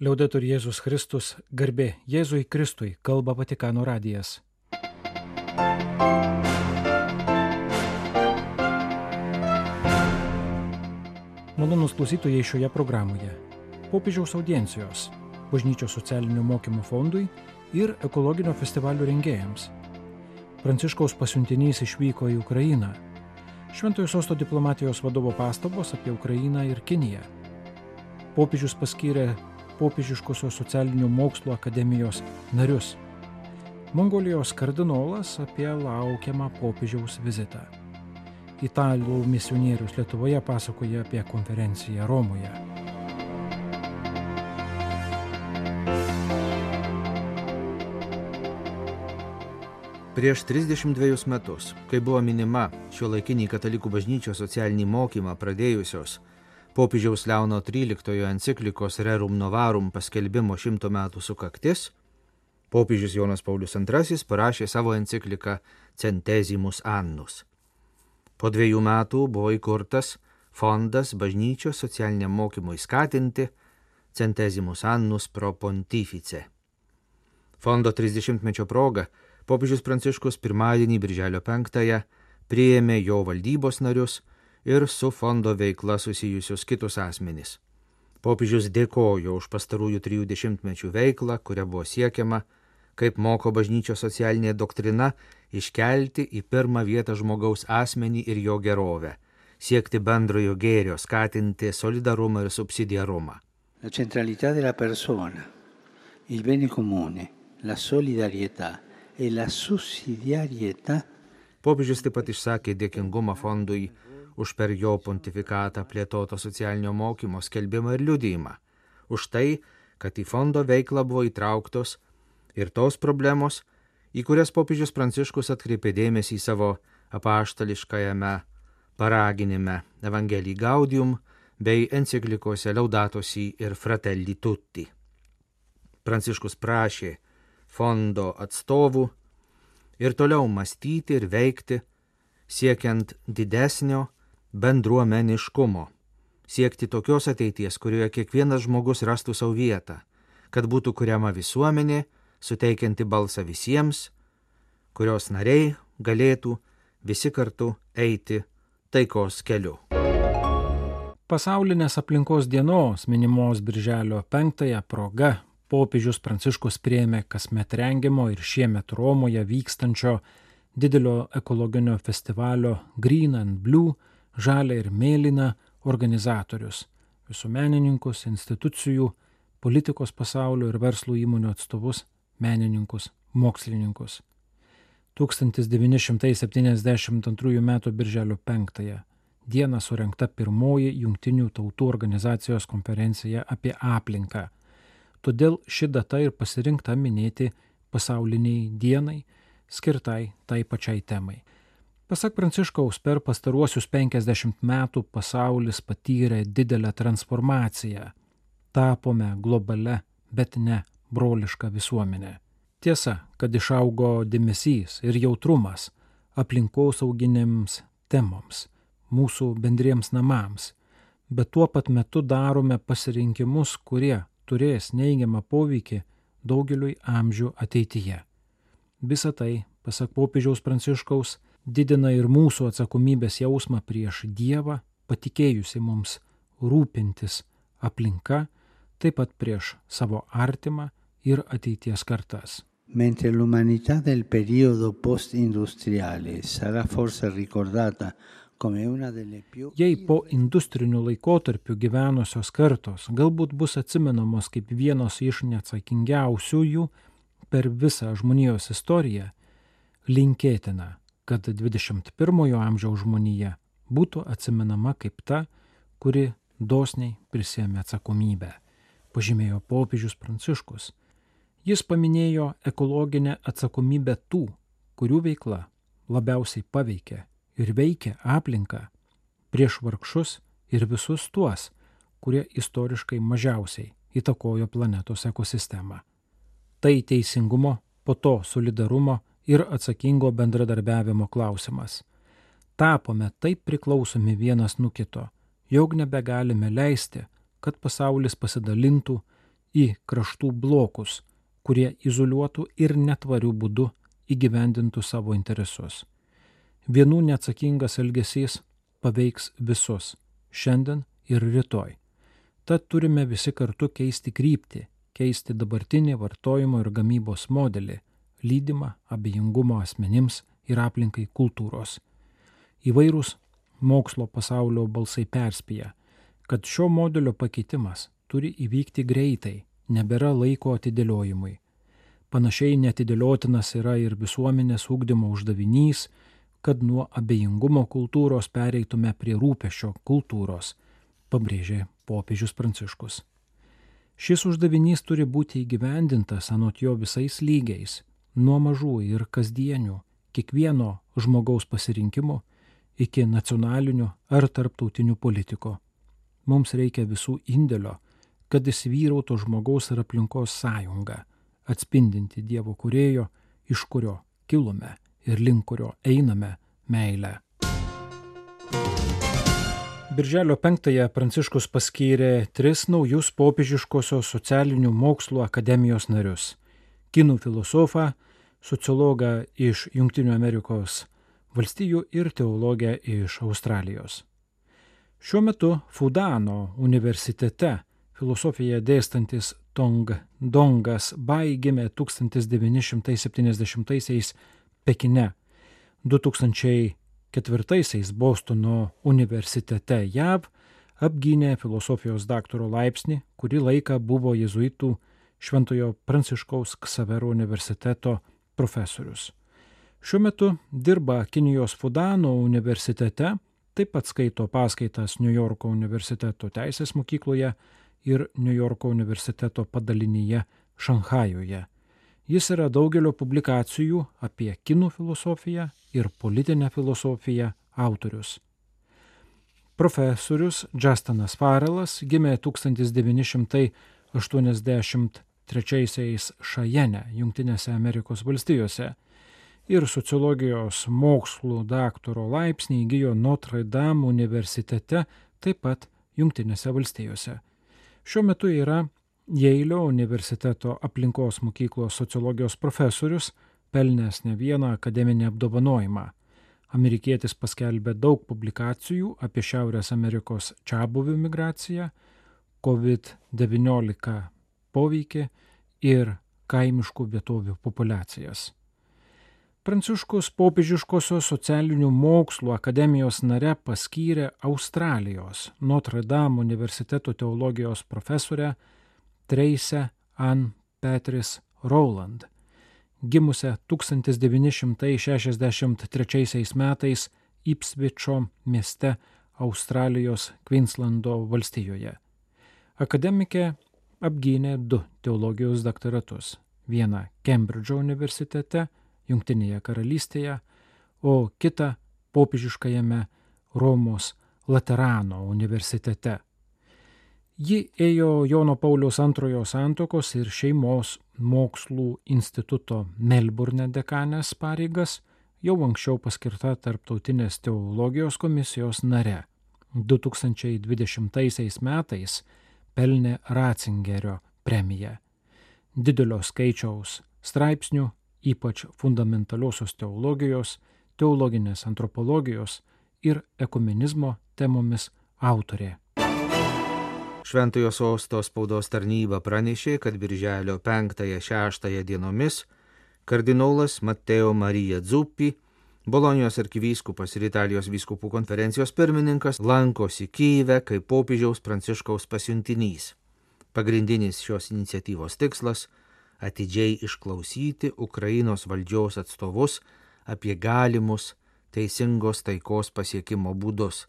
Liaudetur Jėzus Kristus, garbė Jėzui Kristui, kalba Vatikano radijas. Malonus klausytojai šioje programoje. Popiežiaus audiencijos, bažnyčios socialinių mokymų fondui ir ekologinio festivalio rengėjams. Pranciškaus pasiuntinys išvyko į Ukrainą. Šventojo sosto diplomatijos vadovo pastabos apie Ukrainą ir Kiniją. Popiežius paskyrė popiežiškosios socialinių mokslo akademijos narius. Mongolijos kardinolas apie laukiamą popiežiaus vizitą. Italų misionierius Lietuvoje pasakoja apie konferenciją Romoje. Prieš 32 metus, kai buvo minima šio laikiniai katalikų bažnyčios socialinį mokymą pradėjusios popiežiaus Leono XIII enciklikos Rerum Novarum paskelbimo šimto metų sukaktis, popiežius Jonas Paulius II parašė savo encikliką Centesimus Annus. Po dviejų metų buvo įkurtas fondas bažnyčios socialiniam mokymui skatinti Centesimus Annus pro Pontifice. Fondo 30-mečio proga popiežius Pranciškus pirmadienį birželio 5-ąją priėmė jo valdybos narius ir su fondo veikla susijusius kitus asmenys. Popiežius dėkojo už pastarųjų trijų dešimtmečių veiklą, kuria buvo siekiama, kaip moko bažnyčios socialinė doktrina, iškelti į pirmą vietą žmogaus asmenį ir jo gerovę, siekti bendrojo gėrio, skatinti solidarumą ir subsidiarumą. La centralità della persona, il bene comune, la solidarietà e la sussidiarietà. Popiežius taip pat išsakė dėkingumą fondui už per jo pontifikatą plėtoto socialinio mokymo skelbimą ir liudijimą, už tai, kad į fondo veiklą buvo įtrauktos ir tos problemos, į kurias popiežius Pranciškus atkreipė dėmesį savo apaštališkajame paraginime Evangelii Gaudium bei enciklikose Laudatosi ir Fratelli Tutti. Pranciškus prašė fondo atstovų ir toliau mąstyti ir veikti, siekiant didesnio bendruomeniškumo, siekti tokios ateities, kurioje kiekvienas žmogus rastų savo vietą, kad būtų kuriama visuomenė, suteikianti balsą visiems, kurios nariai galėtų visi kartu eiti taikos keliu. Pasaulinės aplinkos dienos minimos Birželio 5-ąją proga popiežius Pranciškus priėmė kasmet rengimo ir šiemet Romoje vykstančio didelio ekologinio festivalio Green and Blue žalia ir mėlyna organizatorius - visuomenininkus, institucijų, politikos pasaulio ir verslo įmonių atstovus, menininkus, mokslininkus. 1972 m. birželio 5 dieną surinkta pirmoji Junktinių tautų organizacijos konferencija apie aplinką. Todėl ši data ir pasirinkta minėti pasauliniai dienai, skirtai tai pačiai temai. Pasak Pranciškaus, per pastaruosius 50 metų pasaulis patyrė didelę transformaciją. Tapome globale, bet ne broliška visuomenė. Tiesa, kad išaugo dėmesys ir jautrumas aplinkosauginėms temoms, mūsų bendriems namams, bet tuo pat metu darome pasirinkimus, kurie turės neigiamą poveikį daugeliui amžių ateityje. Visa tai, pasak popiežiaus Pranciškaus, didina ir mūsų atsakomybės jausmą prieš Dievą, patikėjusi mums rūpintis aplinka, taip pat prieš savo artimą ir ateities kartas. Mentre l'umanità del periodo post-industriale sarà forse ricordata come una delle più... Jei po industrinių laikotarpių gyvenusios kartos galbūt bus atsimenamos kaip vienos iš neatsakingiausiųjų per visą žmonijos istoriją, linkėtina, kad 21-ojo amžiaus žmonija būtų atsimenama kaip ta, kuri dosniai prisėmė atsakomybę, pažymėjo popiežius Pranciškus. Jis paminėjo ekologinę atsakomybę tų, kurių veikla labiausiai paveikia ir veikia aplinką prieš vargšus ir visus tuos, kurie istoriškai mažiausiai įtakojo planetos ekosistemą. Tai teisingumo, po to solidarumo ir atsakingo bendradarbiavimo klausimas. Tapome taip priklausomi vienas nuo kito, jog nebegalime leisti, kad pasaulis pasidalintų į kraštų blokus, kurie izoliuotų ir netvarių būdų įgyvendintų savo interesus. Vienų neatsakingas elgesys paveiks visus - šiandien ir rytoj. Tad turime visi kartu keisti kryptį, keisti dabartinį vartojimo ir gamybos modelį, lydimą abejingumo asmenims ir aplinkai kultūros. Įvairūs mokslo pasaulio balsai perspėja, kad šio modelio pakeitimas turi įvykti greitai, nebėra laiko atidėliojimui. Panašiai netidėliotinas yra ir visuomenės ūkdymo uždavinys, kad nuo abejingumo kultūros pereitume prie rūpešio kultūros, pabrėžė popiežius Pranciškus. Šis uždavinys turi būti įgyvendintas anot jo visais lygiais, nuo mažų ir kasdienių, kiekvieno žmogaus pasirinkimo iki nacionalinių ar tarptautinių politiko. Mums reikia visų indėlio, kad įsivyrautų žmogaus ir aplinkos sąjunga atspindinti Dievo kurėjo, iš kurio kilome ir link kurio einame meilę. Birželio 5-ąją Pranciškus paskyrė tris naujus popiežiškosios socialinių mokslų akademijos narius - kinų filosofą, sociologą iš Junktinių Amerikos valstijų ir teologę iš Australijos. Šiuo metu Fudano universitete filosofiją dėstantis Tong Dongas Bai gimė 1970-aisiais Pekine, 2004-aisiais Bostono universitete JAV apgynė filosofijos daktaro laipsnį, kurį laiką buvo jezuitų Šventojo Pranciškaus Ksavero universiteto profesorius. Šiuo metu dirba Kinijos Fudano universitete, taip pat skaito paskaitas New Yorko universiteto teisės mokykloje ir New Yorko universiteto padalinyje Šanhajuje. Jis yra daugelio publikacijų apie kinų filosofiją ir politinę filosofiją autorius. Profesorius Justinas Farelas gimė 1983 Šajene, Junktinėse Amerikos valstijose ir sociologijos mokslų daktaro laipsnį įgyjo Notre Dame universitete, taip pat Junktinėse valstijose. Šiuo metu yra Jeilio universiteto aplinkos mokyklos sociologijos profesorius, pelnęs ne vieną akademinį apdovanojimą. Amerikietis paskelbė daug publikacijų apie Šiaurės Amerikos čiabuvių migraciją, COVID-19 poveikį ir kaimiškų vietovių populiacijas. Pranciškus popiežiškosios socialinių mokslų akademijos nare paskyrė Australijos Notre Dame universiteto teologijos profesorę Treisę Ann Petris Rowland, gimusią 1963 metais Ipsvičio mieste Australijos Queenslando valstijoje. Akademikė apgynė du teologijos doktoratus - vieną Kembridžo universitete, Junktinėje karalystėje, o kitą popiežiškajame Romos Laterano universitete. Ji ėjo Jono Pauliaus antrojo santokos ir šeimos mokslų instituto Melburne dekanės pareigas, jau anksčiau paskirta Tarptautinės teologijos komisijos nare. 2020 metais pelnė Ratzingerio premiją. Didelio skaičiaus straipsnių ypač fundamentaliosios teologijos, teologinės antropologijos ir ekumenizmo temomis autorė. Šventojo sosto spaudos tarnyba pranešė, kad birželio 5-6 dienomis kardinolas Matteo Marija Dzuppi, Bolonijos arkivyskupas ir Italijos vyskupų konferencijos pirmininkas lankosi Kyive kaip popiežiaus pranciškaus pasiuntinys. Pagrindinis šios iniciatyvos tikslas atidžiai išklausyti Ukrainos valdžios atstovus apie galimus teisingos taikos pasiekimo būdus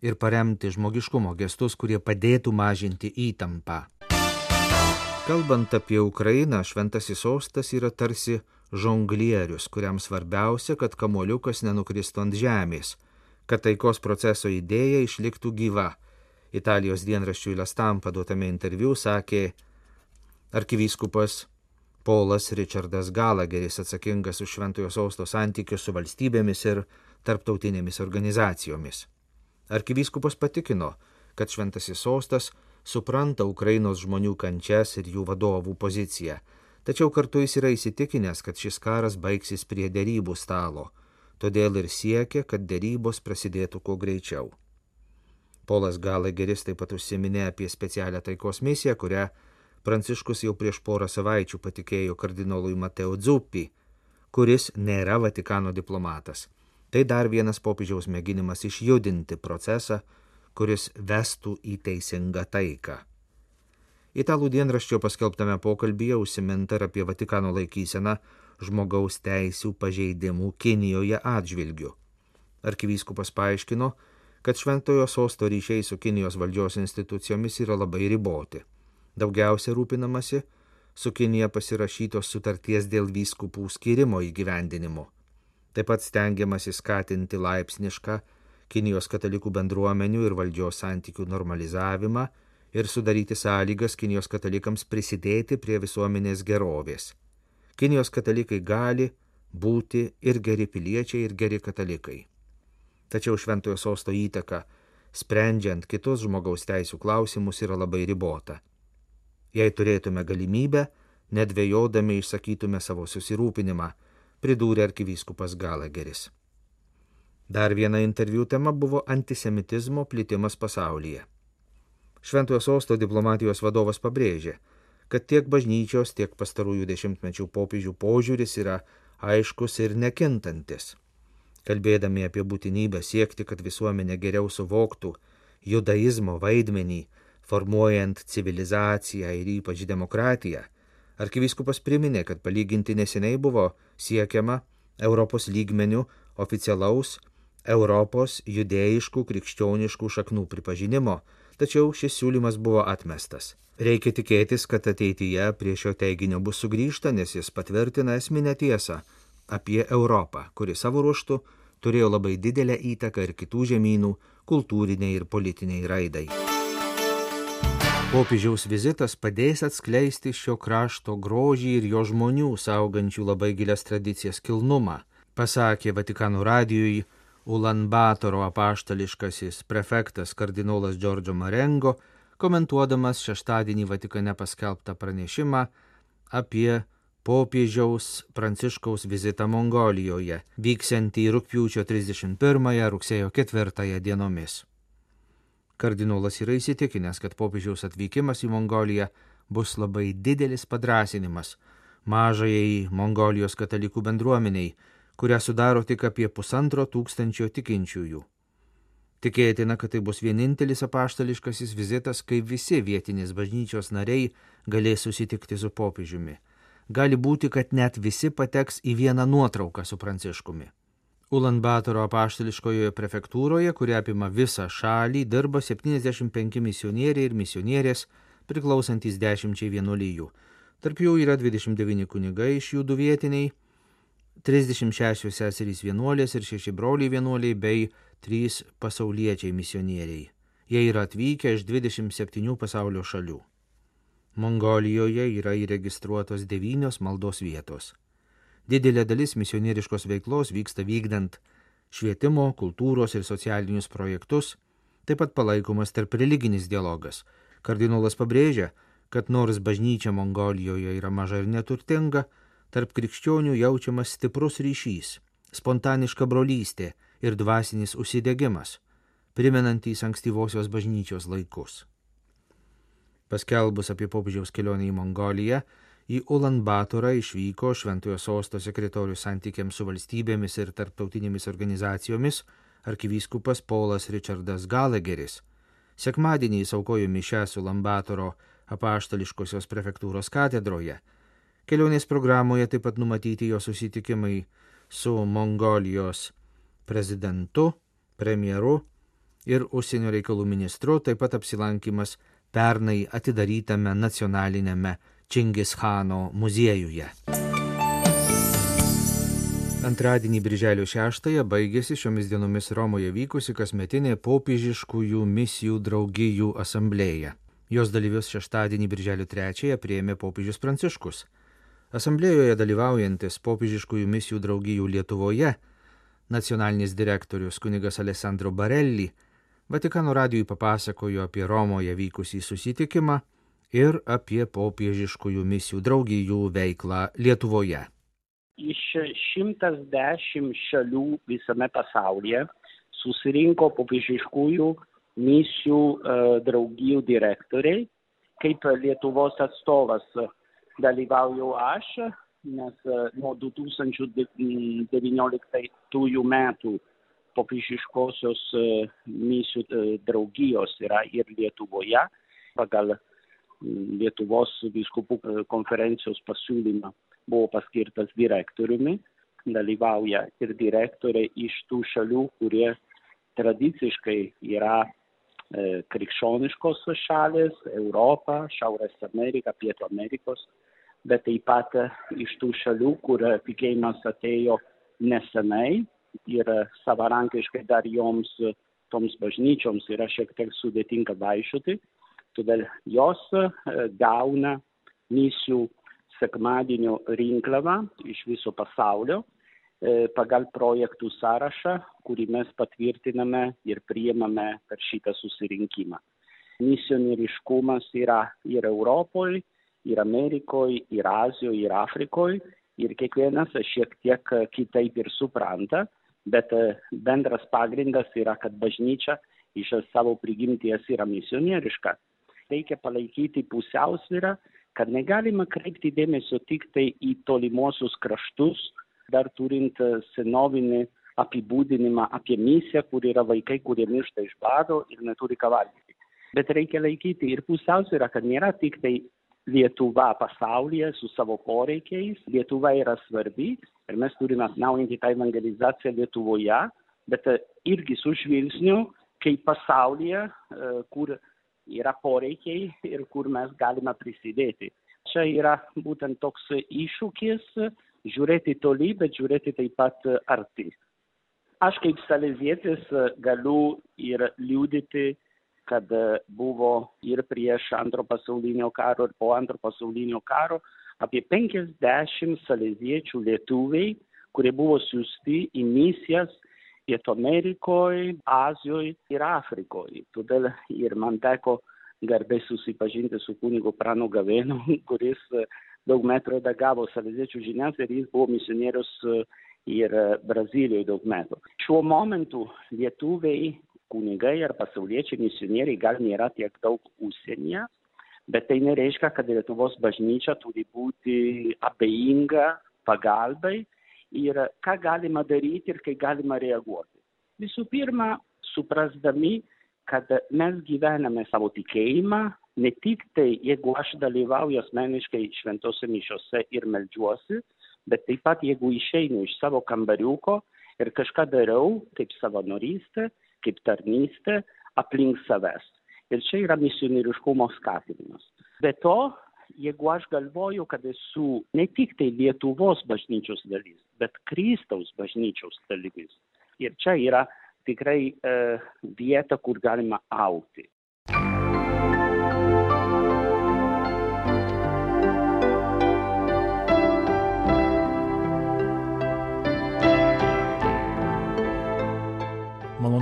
ir paremti žmogiškumo gestus, kurie padėtų mažinti įtampą. Kalbant apie Ukrainą, šventasis sostas yra tarsi žonglierius, kuriam svarbiausia, kad kamoliukas nenukristų ant žemės, kad taikos proceso idėja išliktų gyva. Italijos dienraščiui Lastam paduotame interviu sakė arkivyskupas Polas Richardas Galageris atsakingas už Šventojo Sausto santykius su valstybėmis ir tarptautinėmis organizacijomis. Arkivyskupas patikino, kad Šventasis Sostas supranta Ukrainos žmonių kančias ir jų vadovų poziciją, tačiau kartu jis yra įsitikinęs, kad šis karas baigsis prie dėrybų stalo, todėl ir siekia, kad dėrybos prasidėtų kuo greičiau. Polas Galageris taip pat užsiminė apie specialią taikos misiją, kurią Pranciškus jau prieš porą savaičių patikėjo kardinolui Mateo Dzuppi, kuris nėra Vatikano diplomatas. Tai dar vienas popiežiaus mėginimas išjudinti procesą, kuris vestų į teisingą taiką. Italų dienraščio paskelbtame pokalbyje užsiminta ir apie Vatikano laikyseną žmogaus teisų pažeidimų Kinijoje atžvilgiu. Arkivyskupas paaiškino, kad šventojo sosto ryšiai su Kinijos valdžios institucijomis yra labai riboti. Daugiausia rūpinamasi su Kinija pasirašytos sutarties dėl vyskupų skirimo įgyvendinimo. Taip pat stengiamasi skatinti laipsnišką Kinijos katalikų bendruomenių ir valdžios santykių normalizavimą ir sudaryti sąlygas Kinijos katalikams prisidėti prie visuomenės gerovės. Kinijos katalikai gali būti ir geri piliečiai, ir geri katalikai. Tačiau šventojo sosto įtaka, sprendžiant kitus žmogaus teisų klausimus, yra labai ribota. Jei turėtume galimybę, nedvėjodami išsakytume savo susirūpinimą, pridūrė arkivyskupas Galageris. Dar viena interviu tema buvo antisemitizmo plitimas pasaulyje. Šventojo sosto diplomatijos vadovas pabrėžė, kad tiek bažnyčios, tiek pastarųjų dešimtmečių popiežių požiūris yra aiškus ir nekintantis. Kalbėdami apie būtinybę siekti, kad visuomenė geriau suvoktų judaizmo vaidmenį, formuojant civilizaciją ir ypač demokratiją, arkivyskupas priminė, kad palyginti neseniai buvo siekiama Europos lygmenių oficialaus Europos judėjiškų krikščioniškų šaknų pripažinimo, tačiau šis siūlymas buvo atmestas. Reikia tikėtis, kad ateityje prie šio teiginio bus sugrįžta, nes jis patvirtina esminę tiesą apie Europą, kuri savo ruoštų turėjo labai didelę įtaką ir kitų žemynų kultūriniai ir politiniai raidai. Popiežiaus vizitas padės atskleisti šio krašto grožį ir jo žmonių saugančių labai gilias tradicijas kilnumą, pasakė Vatikano radijui Ulanbatoro apaštališkasis prefektas kardinolas Džordžo Marengo, komentuodamas šeštadienį Vatikane paskelbtą pranešimą apie popiežiaus Pranciškaus vizitą Mongolijoje, vyksiantį rūpjūčio 31 rugsėjo 4 dienomis. Kardinolas yra įsitikinęs, kad popiežiaus atvykimas į Mongoliją bus labai didelis padrasinimas mažajai Mongolijos katalikų bendruomeniai, kurią sudaro tik apie pusantro tūkstančio tikinčiųjų. Tikėtina, kad tai bus vienintelis apaštališkasis vizitas, kai visi vietinės bažnyčios nariai galės susitikti su popiežiumi. Gali būti, kad net visi pateks į vieną nuotrauką su pranciškumi. Ulanbatoro apaštališkojoje prefektūroje, kuri apima visą šalį, dirba 75 misionieriai ir misionierės, priklausantis dešimčiai vienuolyjų. Tarp jų yra 29 kunigai iš jų du vietiniai 36 seserys vienuolės ir 6 broliai vienuoliai bei 3 pasauliečiai misionieriai. Jie yra atvykę iš 27 pasaulio šalių. Mongolijoje yra įregistruotos devynios maldos vietos. Didelė dalis misionieriškos veiklos vyksta vykdant švietimo, kultūros ir socialinius projektus, taip pat palaikomas tarp religinis dialogas. Kardinolas pabrėžia, kad nors bažnyčia Mongolijoje yra maža ir neturtinga, tarp krikščionių jaučiamas stiprus ryšys, spontaniška brolystė ir dvasinis užsidegimas, primenantys ankstyvosios bažnyčios laikus. Paskelbus apie popiežiaus kelionę į Mongoliją, į Ulanbatorą išvyko Šventojo sosto sekretorius santykiams su valstybėmis ir tarptautinėmis organizacijomis arkivyskupas Paulas Richardas Galageris. Sekmadienį jis aukojo mišę su Lambatoro apaštališkosios prefektūros katedroje Kelionės programoje taip pat numatyti jo susitikimai su Mongolijos prezidentu, premjeru ir užsienio reikalų ministru, taip pat apsilankimas pernai atidarytame nacionalinėme Čingischano muziejuje. Antradienį Birželio 6-ąją baigėsi šiomis dienomis Romoje vykusi kasmetinė popiežiškųjų misijų draugijų asamblėja. Jos dalyvius šeštadienį Birželio 3-ąją prieėmė popiežius Pranciškus. Asamblėjoje dalyvaujantis popiežiškųjų misijų draugijų Lietuvoje nacionalinis direktorius kunigas Alessandro Barelli Vatikano radijui papasakojo apie Romoje vykusį susitikimą ir apie popiežiškųjų misijų draugijų veiklą Lietuvoje. Iš 110 šalių visame pasaulyje susirinko popiežiškųjų misijų draugijų direktoriai. Kaip Lietuvos atstovas dalyvauju aš, nes nuo 2019 metų popiežiškosios misijų draugijos yra ir Lietuvoje pagal Lietuvos vyskupų konferencijos pasiūlymą buvo paskirtas direktoriumi. Dalyvauja ir direktoriai iš tų šalių, kurie tradiciškai yra e, krikščioniškos šalis - Europa, Šiaurės Amerika, Pietų Amerikos, bet taip pat iš tų šalių, kur tikėjimas atėjo nesenai ir savarankiškai dar joms, toms bažnyčioms yra šiek tiek sudėtinga vaikščioti, todėl jos gauna misijų sekmadienio rinkliavą iš viso pasaulio pagal projektų sąrašą, kurį mes patvirtiname ir priimame per šitą susirinkimą. Misionieriškumas yra ir Europoje, ir Amerikoje, ir Azijoje, ir Afrikoje, ir kiekvienas šiek tiek kitaip ir supranta, bet bendras pagrindas yra, kad bažnyčia iš savo prigimties yra misionieriška. Reikia palaikyti pusiausvyrą, kad negalima kreipti dėmesio tik tai į tolimuosius kraštus, dar turint senovinį apibūdinimą apie misiją, kur yra vaikai, kurie miršta iš bado ir neturi ką valgyti. Bet reikia laikyti ir pusiausvyrą, kad nėra tik tai Lietuva pasaulyje su savo poreikiais. Lietuva yra svarbi ir mes turime atnaujinti tą evangelizaciją Lietuvoje, bet irgi su žvilgsniu, kaip pasaulyje, kur yra poreikiai ir kur mes galime prisidėti. Čia yra būtent toks iššūkis žiūrėti toli, bet žiūrėti taip pat arti. Aš kaip salezietis galiu ir liūdyti kad buvo ir prieš antro pasaulinio karo ir po antro pasaulinio karo apie 50 saleziečių lietuviai, kurie buvo siūsti į misijas Pietų Amerikoje, Azijoje ir Afrikoje. Todėl ir man teko garbė susipažinti su kunigu Pranu Gavėnu, kuris daug metų redagavo saleziečių žinias ir jis buvo misionierius ir Brazilijoje daug metų. Šiuo momentu lietuviai kunigai ar pasauliečiai misionieriai gal nėra tiek daug užsienyje, bet tai nereiškia, kad Lietuvos bažnyčia turi būti abejinga pagalbai ir ką galima daryti ir kai galima reaguoti. Visų pirma, suprasdami, kad mes gyvename savo tikėjimą, ne tik tai, jeigu aš dalyvauju asmeniškai šventose mišiose ir melžiuosi, bet taip pat, jeigu išeinu iš savo kambariuko ir kažką darau, kaip savanorystė, kaip tarnystė aplink savęs. Ir čia yra misionieriškumo skatinimas. Be to, jeigu aš galvoju, kad esu ne tik tai Lietuvos bažnyčios dalis, bet Kristaus bažnyčios dalis. Ir čia yra tikrai e, vieta, kur galima aukti.